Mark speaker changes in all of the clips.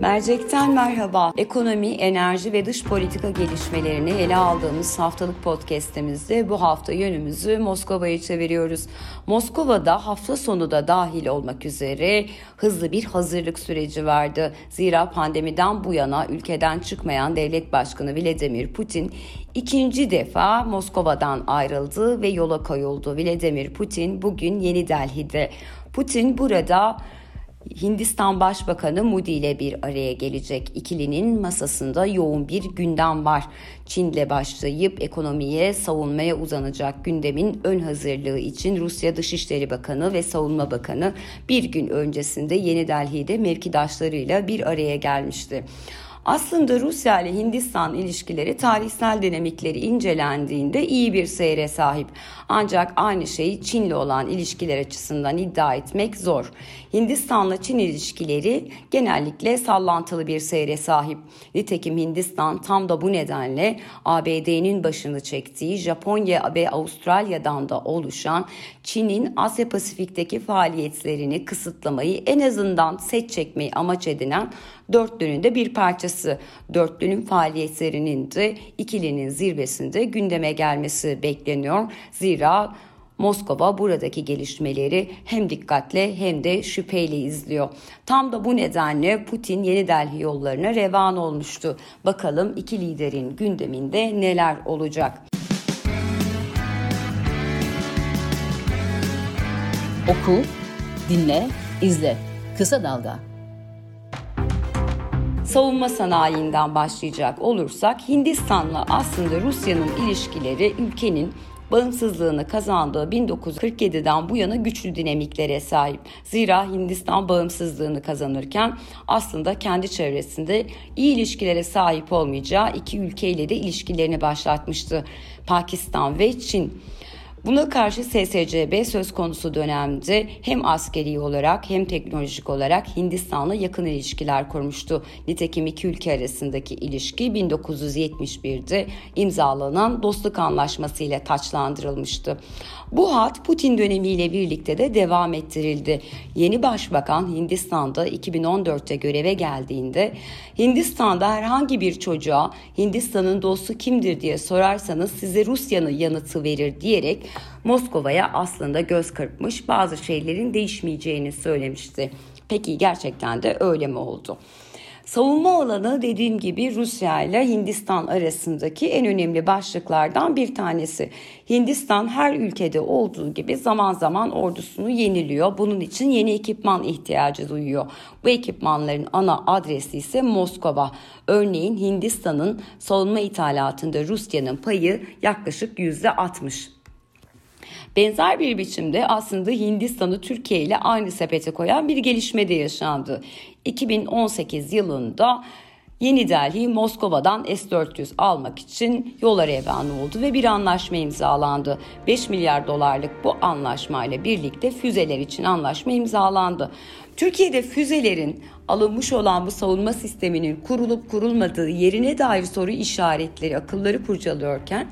Speaker 1: Mercek'ten merhaba. Ekonomi, enerji ve dış politika gelişmelerini ele aldığımız haftalık podcast'imizde bu hafta yönümüzü Moskova'ya çeviriyoruz. Moskova'da hafta sonu da dahil olmak üzere hızlı bir hazırlık süreci vardı. Zira pandemiden bu yana ülkeden çıkmayan devlet başkanı Vladimir Putin ikinci defa Moskova'dan ayrıldı ve yola koyuldu. Vladimir Putin bugün Yeni Delhi'de. Putin burada Hindistan Başbakanı Modi ile bir araya gelecek. İkilinin masasında yoğun bir gündem var. Çin'le başlayıp ekonomiye, savunmaya uzanacak gündemin ön hazırlığı için Rusya Dışişleri Bakanı ve Savunma Bakanı bir gün öncesinde Yeni Delhi'de mevkidaşlarıyla bir araya gelmişti. Aslında Rusya ile Hindistan ilişkileri tarihsel dinamikleri incelendiğinde iyi bir seyre sahip. Ancak aynı şeyi Çin'le olan ilişkiler açısından iddia etmek zor. Hindistan'la Çin ilişkileri genellikle sallantılı bir seyre sahip. Nitekim Hindistan tam da bu nedenle ABD'nin başını çektiği Japonya ve Avustralya'dan da oluşan Çin'in Asya Pasifik'teki faaliyetlerini kısıtlamayı en azından set çekmeyi amaç edinen dörtlünün de bir parçası. Dörtlünün faaliyetlerinin de ikilinin zirvesinde gündeme gelmesi bekleniyor. Zira Moskova buradaki gelişmeleri hem dikkatle hem de şüpheyle izliyor. Tam da bu nedenle Putin Yeni Delhi yollarına revan olmuştu. Bakalım iki liderin gündeminde neler olacak?
Speaker 2: Oku, dinle, izle. Kısa Dalga
Speaker 1: Savunma sanayinden başlayacak olursak Hindistan'la aslında Rusya'nın ilişkileri ülkenin bağımsızlığını kazandığı 1947'den bu yana güçlü dinamiklere sahip. Zira Hindistan bağımsızlığını kazanırken aslında kendi çevresinde iyi ilişkilere sahip olmayacağı iki ülkeyle de ilişkilerini başlatmıştı. Pakistan ve Çin. Buna karşı SSCB söz konusu dönemde hem askeri olarak hem teknolojik olarak Hindistan'la yakın ilişkiler kurmuştu. Nitekim iki ülke arasındaki ilişki 1971'de imzalanan dostluk anlaşması ile taçlandırılmıştı. Bu hat Putin dönemiyle birlikte de devam ettirildi. Yeni başbakan Hindistan'da 2014'te göreve geldiğinde Hindistan'da herhangi bir çocuğa Hindistan'ın dostu kimdir diye sorarsanız size Rusya'nın yanıtı verir diyerek Moskova'ya aslında göz kırpmış bazı şeylerin değişmeyeceğini söylemişti. Peki gerçekten de öyle mi oldu? Savunma alanı dediğim gibi Rusya ile Hindistan arasındaki en önemli başlıklardan bir tanesi. Hindistan her ülkede olduğu gibi zaman zaman ordusunu yeniliyor. Bunun için yeni ekipman ihtiyacı duyuyor. Bu ekipmanların ana adresi ise Moskova. Örneğin Hindistan'ın savunma ithalatında Rusya'nın payı yaklaşık %60. Benzer bir biçimde aslında Hindistan'ı Türkiye ile aynı sepete koyan bir gelişme de yaşandı. 2018 yılında Yeni Delhi Moskova'dan S-400 almak için yola revan oldu ve bir anlaşma imzalandı. 5 milyar dolarlık bu anlaşmayla birlikte füzeler için anlaşma imzalandı. Türkiye'de füzelerin alınmış olan bu savunma sisteminin kurulup kurulmadığı yerine dair soru işaretleri akılları kurcalıyorken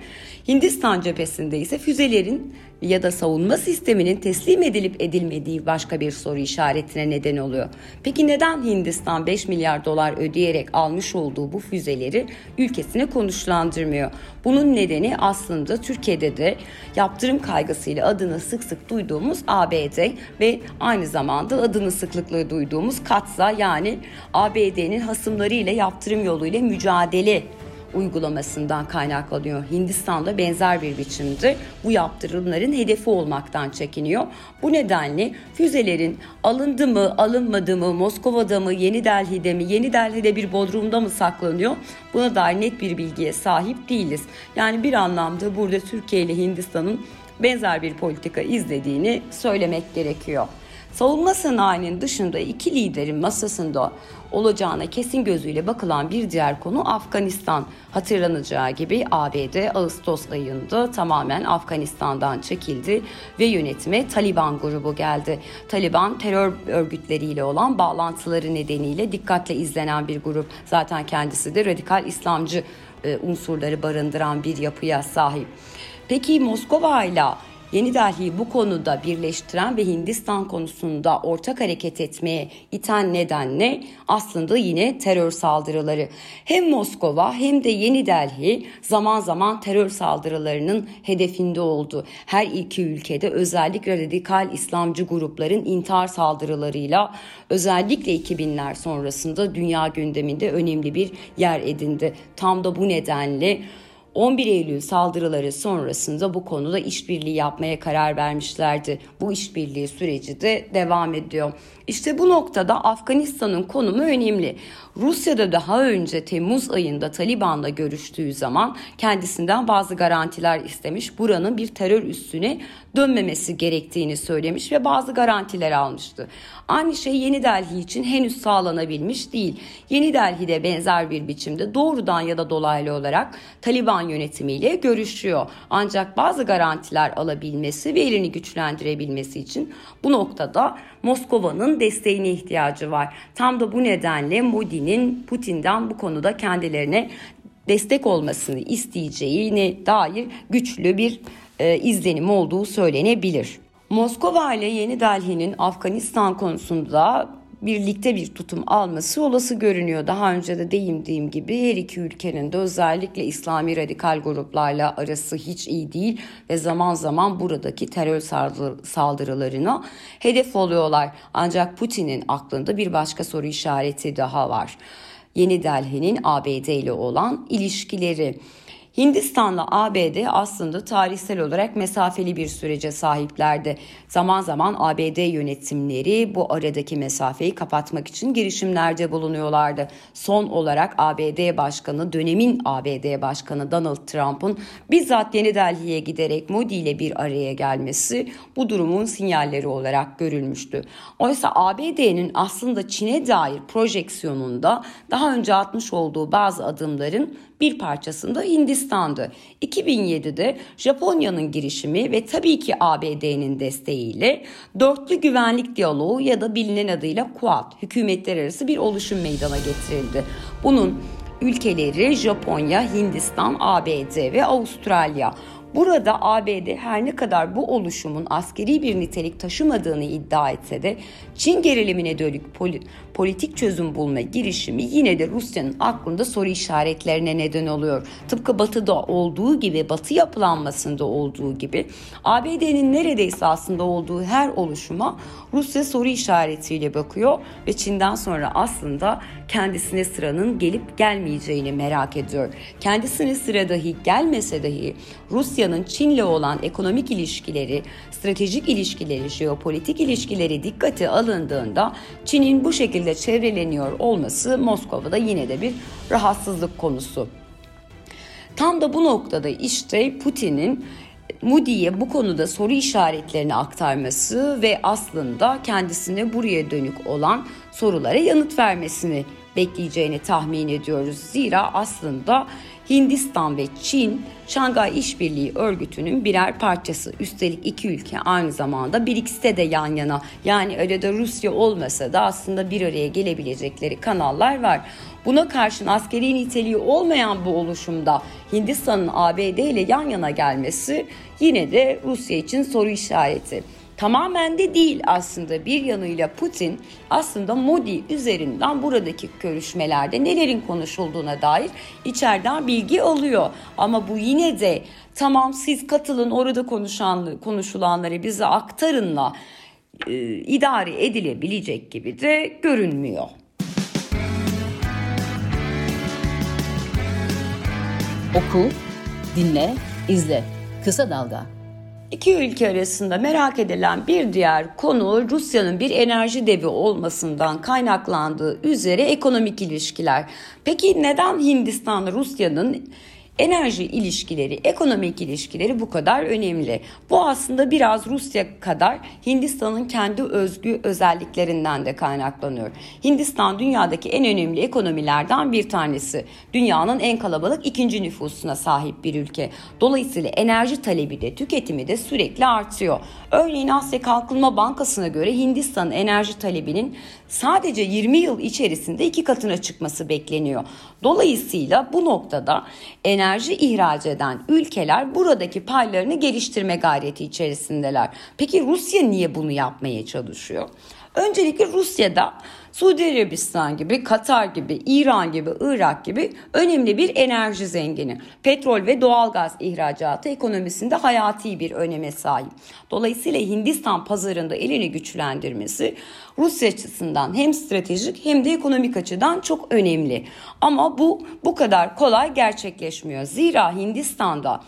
Speaker 1: Hindistan cephesinde ise füzelerin ya da savunma sisteminin teslim edilip edilmediği başka bir soru işaretine neden oluyor. Peki neden Hindistan 5 milyar dolar ödeyerek almış olduğu bu füzeleri ülkesine konuşlandırmıyor? Bunun nedeni aslında Türkiye'de de yaptırım kaygısıyla adını sık sık duyduğumuz ABD ve aynı zamanda adını sıklıkla duyduğumuz Katsa yani ABD'nin hasımlarıyla yaptırım yoluyla mücadele uygulamasından kaynaklanıyor. Hindistan'da benzer bir biçimde bu yaptırımların hedefi olmaktan çekiniyor. Bu nedenle füzelerin alındı mı, alınmadı mı, Moskova'da mı, Yeni Delhi'de mi, Yeni Delhi'de bir bodrumda mı saklanıyor? Buna dair net bir bilgiye sahip değiliz. Yani bir anlamda burada Türkiye ile Hindistan'ın benzer bir politika izlediğini söylemek gerekiyor. Savunma sanayinin dışında iki liderin masasında olacağına kesin gözüyle bakılan bir diğer konu Afganistan. Hatırlanacağı gibi ABD Ağustos ayında tamamen Afganistan'dan çekildi ve yönetime Taliban grubu geldi. Taliban terör örgütleriyle olan bağlantıları nedeniyle dikkatle izlenen bir grup. Zaten kendisi de radikal İslamcı e, unsurları barındıran bir yapıya sahip. Peki Moskova ile Yeni Delhi'yi bu konuda birleştiren ve Hindistan konusunda ortak hareket etmeye iten neden ne? Aslında yine terör saldırıları. Hem Moskova hem de Yeni Delhi zaman zaman terör saldırılarının hedefinde oldu. Her iki ülkede özellikle radikal İslamcı grupların intihar saldırılarıyla özellikle 2000'ler sonrasında dünya gündeminde önemli bir yer edindi. Tam da bu nedenle 11 Eylül saldırıları sonrasında bu konuda işbirliği yapmaya karar vermişlerdi. Bu işbirliği süreci de devam ediyor. İşte bu noktada Afganistan'ın konumu önemli. Rusya'da daha önce Temmuz ayında Taliban'la görüştüğü zaman kendisinden bazı garantiler istemiş. Buranın bir terör üstüne dönmemesi gerektiğini söylemiş ve bazı garantiler almıştı. Aynı şey Yeni Delhi için henüz sağlanabilmiş değil. Yeni Delhi'de benzer bir biçimde doğrudan ya da dolaylı olarak Taliban yönetimiyle görüşüyor. Ancak bazı garantiler alabilmesi ve elini güçlendirebilmesi için bu noktada Moskova'nın desteğine ihtiyacı var. Tam da bu nedenle Modi'nin Putin'den bu konuda kendilerine destek olmasını isteyeceğine dair güçlü bir e, izlenim olduğu söylenebilir. Moskova ile Yeni Delhi'nin Afganistan konusunda birlikte bir tutum alması olası görünüyor. Daha önce de değindiğim gibi her iki ülkenin de özellikle İslami radikal gruplarla arası hiç iyi değil ve zaman zaman buradaki terör saldırılarına hedef oluyorlar. Ancak Putin'in aklında bir başka soru işareti daha var. Yeni Delhi'nin ABD ile olan ilişkileri. Hindistan'la ABD aslında tarihsel olarak mesafeli bir sürece sahiplerdi. Zaman zaman ABD yönetimleri bu aradaki mesafeyi kapatmak için girişimlerde bulunuyorlardı. Son olarak ABD Başkanı, dönemin ABD Başkanı Donald Trump'ın bizzat Yeni Delhi'ye giderek Modi ile bir araya gelmesi bu durumun sinyalleri olarak görülmüştü. Oysa ABD'nin aslında Çin'e dair projeksiyonunda daha önce atmış olduğu bazı adımların bir parçasında Hindistan'dı. 2007'de Japonya'nın girişimi ve tabii ki ABD'nin desteğiyle dörtlü güvenlik diyaloğu ya da bilinen adıyla Quad hükümetler arası bir oluşum meydana getirildi. Bunun ülkeleri Japonya, Hindistan, ABD ve Avustralya. Burada ABD her ne kadar bu oluşumun askeri bir nitelik taşımadığını iddia etse de Çin gerilimine dönük politik çözüm bulma girişimi yine de Rusya'nın aklında soru işaretlerine neden oluyor. Tıpkı Batı'da olduğu gibi, Batı yapılanmasında olduğu gibi ABD'nin neredeyse aslında olduğu her oluşuma Rusya soru işaretiyle bakıyor ve Çin'den sonra aslında kendisine sıranın gelip gelmeyeceğini merak ediyor. Kendisine sıra dahi gelmese dahi Rusya'nın Çin'le olan ekonomik ilişkileri, stratejik ilişkileri, jeopolitik ilişkileri dikkate alındığında Çin'in bu şekilde çevreleniyor olması Moskova'da yine de bir rahatsızlık konusu. Tam da bu noktada işte Putin'in Moody'ye bu konuda soru işaretlerini aktarması ve aslında kendisine buraya dönük olan sorulara yanıt vermesini bekleyeceğini tahmin ediyoruz. Zira aslında Hindistan ve Çin Şangay İşbirliği Örgütü'nün birer parçası. Üstelik iki ülke aynı zamanda BRICS'te de yan yana. Yani arada Rusya olmasa da aslında bir araya gelebilecekleri kanallar var. Buna karşın askeri niteliği olmayan bu oluşumda Hindistan'ın ABD ile yan yana gelmesi yine de Rusya için soru işareti. Tamamen de değil aslında bir yanıyla Putin aslında Modi üzerinden buradaki görüşmelerde nelerin konuşulduğuna dair içeriden bilgi alıyor. Ama bu yine de tamam siz katılın orada konuşan konuşulanları bize aktarınla e, idare edilebilecek gibi de görünmüyor.
Speaker 2: Oku, dinle, izle. Kısa Dalga
Speaker 1: İki ülke arasında merak edilen bir diğer konu Rusya'nın bir enerji devi olmasından kaynaklandığı üzere ekonomik ilişkiler. Peki neden Hindistan Rusya'nın enerji ilişkileri, ekonomik ilişkileri bu kadar önemli. Bu aslında biraz Rusya kadar Hindistan'ın kendi özgü özelliklerinden de kaynaklanıyor. Hindistan dünyadaki en önemli ekonomilerden bir tanesi. Dünyanın en kalabalık ikinci nüfusuna sahip bir ülke. Dolayısıyla enerji talebi de tüketimi de sürekli artıyor. Örneğin Asya Kalkınma Bankası'na göre Hindistan'ın enerji talebinin sadece 20 yıl içerisinde iki katına çıkması bekleniyor. Dolayısıyla bu noktada enerji ihraç eden ülkeler buradaki paylarını geliştirme gayreti içerisindeler. Peki Rusya niye bunu yapmaya çalışıyor? Öncelikle Rusya'da Suudi Arabistan gibi, Katar gibi, İran gibi, Irak gibi önemli bir enerji zengini. Petrol ve doğalgaz ihracatı ekonomisinde hayati bir öneme sahip. Dolayısıyla Hindistan pazarında elini güçlendirmesi Rusya açısından hem stratejik hem de ekonomik açıdan çok önemli. Ama bu bu kadar kolay gerçekleşmiyor. Zira Hindistan'da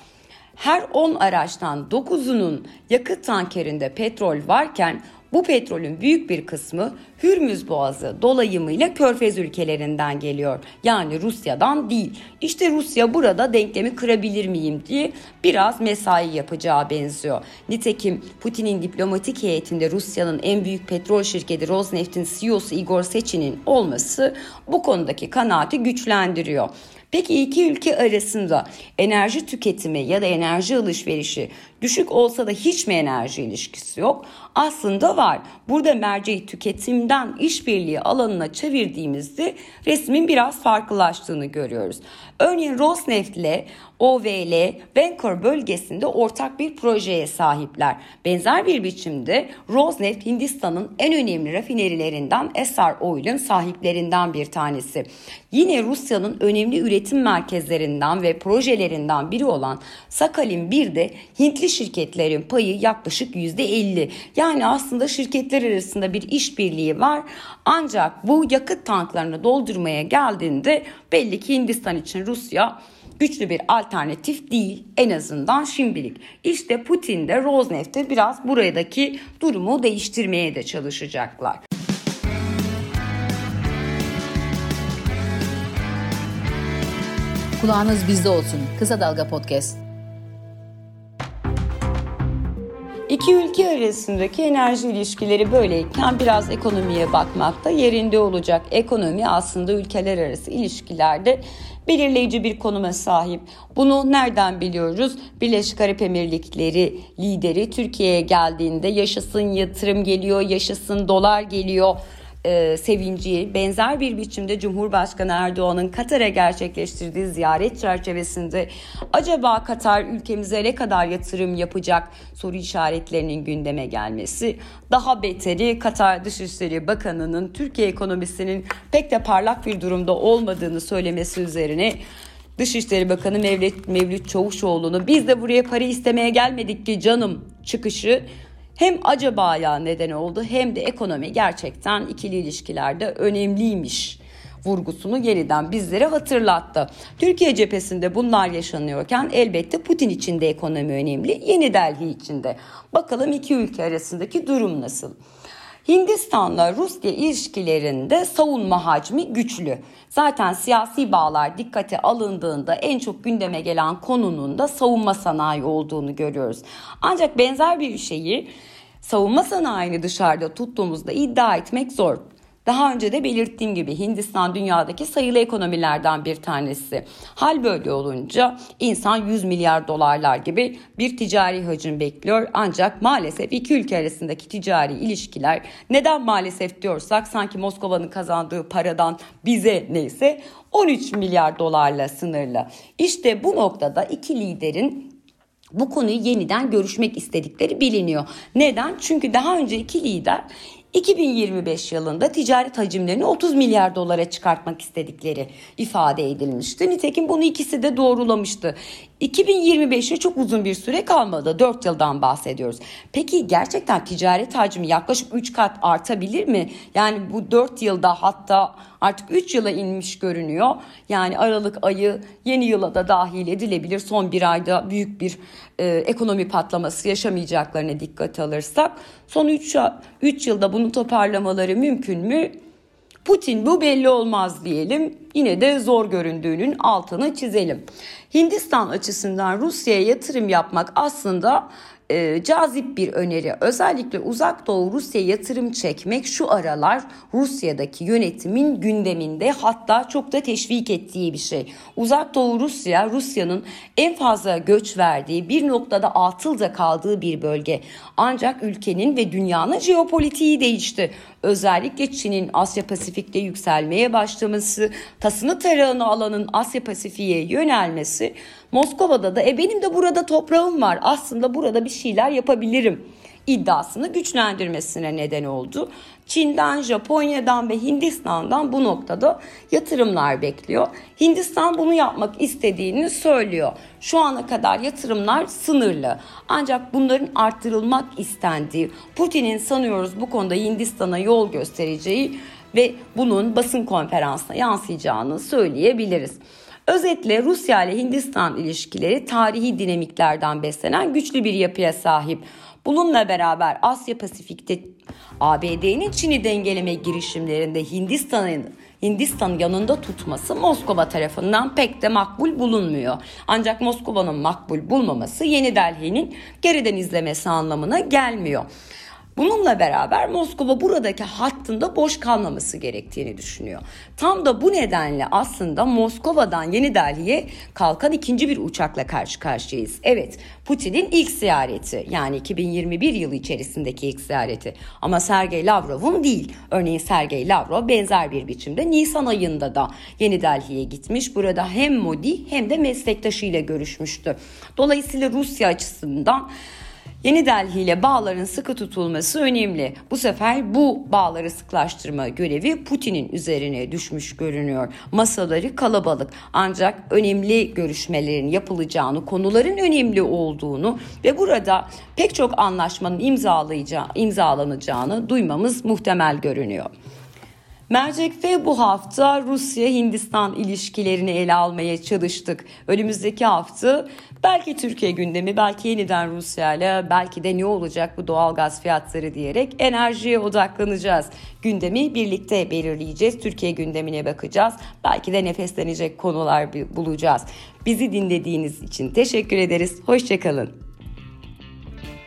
Speaker 1: her 10 araçtan 9'unun yakıt tankerinde petrol varken bu petrolün büyük bir kısmı Hürmüz Boğazı dolayımıyla Körfez ülkelerinden geliyor. Yani Rusya'dan değil. İşte Rusya burada denklemi kırabilir miyim diye biraz mesai yapacağı benziyor. Nitekim Putin'in diplomatik heyetinde Rusya'nın en büyük petrol şirketi Rosneft'in CEO'su Igor Sechin'in olması bu konudaki kanaati güçlendiriyor. Peki iki ülke arasında enerji tüketimi ya da enerji alışverişi düşük olsa da hiç mi enerji ilişkisi yok? Aslında var. Burada merceği tüketimden işbirliği alanına çevirdiğimizde resmin biraz farklılaştığını görüyoruz. Örneğin Rosneft ile OVL, Vancouver bölgesinde ortak bir projeye sahipler. Benzer bir biçimde Rosneft Hindistan'ın en önemli rafinerilerinden Essar Oil'in sahiplerinden bir tanesi. Yine Rusya'nın önemli üretim merkezlerinden ve projelerinden biri olan Sakhalin 1'de Hintli şirketlerin payı yaklaşık %50. Yani aslında şirketler arasında bir işbirliği var. Ancak bu yakıt tanklarını doldurmaya geldiğinde belli ki Hindistan için Rusya güçlü bir alternatif değil en azından şimdilik. İşte Putin de Rosneft'te biraz buradaki durumu değiştirmeye de çalışacaklar.
Speaker 2: Kulağınız bizde olsun. Kısa Dalga Podcast.
Speaker 1: İki ülke arasındaki enerji ilişkileri böyleyken biraz ekonomiye bakmakta yerinde olacak. Ekonomi aslında ülkeler arası ilişkilerde belirleyici bir konuma sahip. Bunu nereden biliyoruz? Birleşik Arap Emirlikleri lideri Türkiye'ye geldiğinde yaşasın yatırım geliyor, yaşasın dolar geliyor e, sevinci benzer bir biçimde Cumhurbaşkanı Erdoğan'ın Katar'a gerçekleştirdiği ziyaret çerçevesinde acaba Katar ülkemize ne kadar yatırım yapacak soru işaretlerinin gündeme gelmesi daha beteri Katar Dışişleri Bakanı'nın Türkiye ekonomisinin pek de parlak bir durumda olmadığını söylemesi üzerine Dışişleri Bakanı Mevlüt, Mevlüt Çavuşoğlu'nu biz de buraya para istemeye gelmedik ki canım çıkışı hem acabaya neden oldu hem de ekonomi gerçekten ikili ilişkilerde önemliymiş vurgusunu yeniden bizlere hatırlattı. Türkiye cephesinde bunlar yaşanıyorken elbette Putin için de ekonomi önemli, Yeni Delhi için de. Bakalım iki ülke arasındaki durum nasıl? Hindistan'la Rusya ilişkilerinde savunma hacmi güçlü. Zaten siyasi bağlar dikkate alındığında en çok gündeme gelen konunun da savunma sanayi olduğunu görüyoruz. Ancak benzer bir şeyi savunma sanayini dışarıda tuttuğumuzda iddia etmek zor. Daha önce de belirttiğim gibi Hindistan dünyadaki sayılı ekonomilerden bir tanesi. Hal böyle olunca insan 100 milyar dolarlar gibi bir ticari hacim bekliyor. Ancak maalesef iki ülke arasındaki ticari ilişkiler neden maalesef diyorsak sanki Moskova'nın kazandığı paradan bize neyse 13 milyar dolarla sınırlı. İşte bu noktada iki liderin bu konuyu yeniden görüşmek istedikleri biliniyor. Neden? Çünkü daha önce iki lider 2025 yılında ticaret hacimlerini 30 milyar dolara çıkartmak istedikleri ifade edilmişti. Nitekim bunu ikisi de doğrulamıştı. 2025'e çok uzun bir süre kalmadı. 4 yıldan bahsediyoruz. Peki gerçekten ticaret hacmi yaklaşık 3 kat artabilir mi? Yani bu 4 yılda hatta artık 3 yıla inmiş görünüyor. Yani Aralık ayı yeni yıla da dahil edilebilir. Son bir ayda büyük bir e, ekonomi patlaması yaşamayacaklarına dikkat alırsak son 3 3 yılda bunu toparlamaları mümkün mü? Putin bu belli olmaz diyelim. Yine de zor göründüğünün altını çizelim. Hindistan açısından Rusya'ya yatırım yapmak aslında e, cazip bir öneri. Özellikle uzak doğu Rusya yatırım çekmek şu aralar Rusya'daki yönetimin gündeminde hatta çok da teşvik ettiği bir şey. Uzak doğu Rusya Rusya'nın en fazla göç verdiği bir noktada atılda kaldığı bir bölge. Ancak ülkenin ve dünyanın jeopolitiği değişti. Özellikle Çin'in Asya Pasifik'te yükselmeye başlaması, tasını tarağını alanın Asya Pasifik'e yönelmesi, Moskova'da da e benim de burada toprağım var aslında burada bir şeyler yapabilirim iddiasını güçlendirmesine neden oldu. Çin'den, Japonya'dan ve Hindistan'dan bu noktada yatırımlar bekliyor. Hindistan bunu yapmak istediğini söylüyor. Şu ana kadar yatırımlar sınırlı. Ancak bunların arttırılmak istendiği, Putin'in sanıyoruz bu konuda Hindistan'a yol göstereceği ve bunun basın konferansına yansıyacağını söyleyebiliriz. Özetle Rusya ile Hindistan ilişkileri tarihi dinamiklerden beslenen güçlü bir yapıya sahip. Bununla beraber Asya Pasifik'te ABD'nin Çin'i dengeleme girişimlerinde Hindistan'ın Hindistan yanında tutması Moskova tarafından pek de makbul bulunmuyor. Ancak Moskova'nın makbul bulmaması Yeni Delhi'nin geriden izlemesi anlamına gelmiyor. Bununla beraber Moskova buradaki hattında boş kalmaması gerektiğini düşünüyor. Tam da bu nedenle aslında Moskova'dan Yeni Delhi'ye kalkan ikinci bir uçakla karşı karşıyayız. Evet Putin'in ilk ziyareti yani 2021 yılı içerisindeki ilk ziyareti ama Sergey Lavrov'un değil. Örneğin Sergey Lavrov benzer bir biçimde Nisan ayında da Yeni Delhi'ye gitmiş. Burada hem Modi hem de meslektaşıyla görüşmüştü. Dolayısıyla Rusya açısından Yeni Delhi ile bağların sıkı tutulması önemli. Bu sefer bu bağları sıklaştırma görevi Putin'in üzerine düşmüş görünüyor. Masaları kalabalık ancak önemli görüşmelerin yapılacağını, konuların önemli olduğunu ve burada pek çok anlaşmanın imzalanacağını duymamız muhtemel görünüyor. Mercek'te bu hafta Rusya-Hindistan ilişkilerini ele almaya çalıştık. Önümüzdeki hafta belki Türkiye gündemi, belki yeniden Rusya ile belki de ne olacak bu doğal gaz fiyatları diyerek enerjiye odaklanacağız. Gündemi birlikte belirleyeceğiz. Türkiye gündemine bakacağız. Belki de nefeslenecek konular bulacağız. Bizi dinlediğiniz için teşekkür ederiz. Hoşçakalın.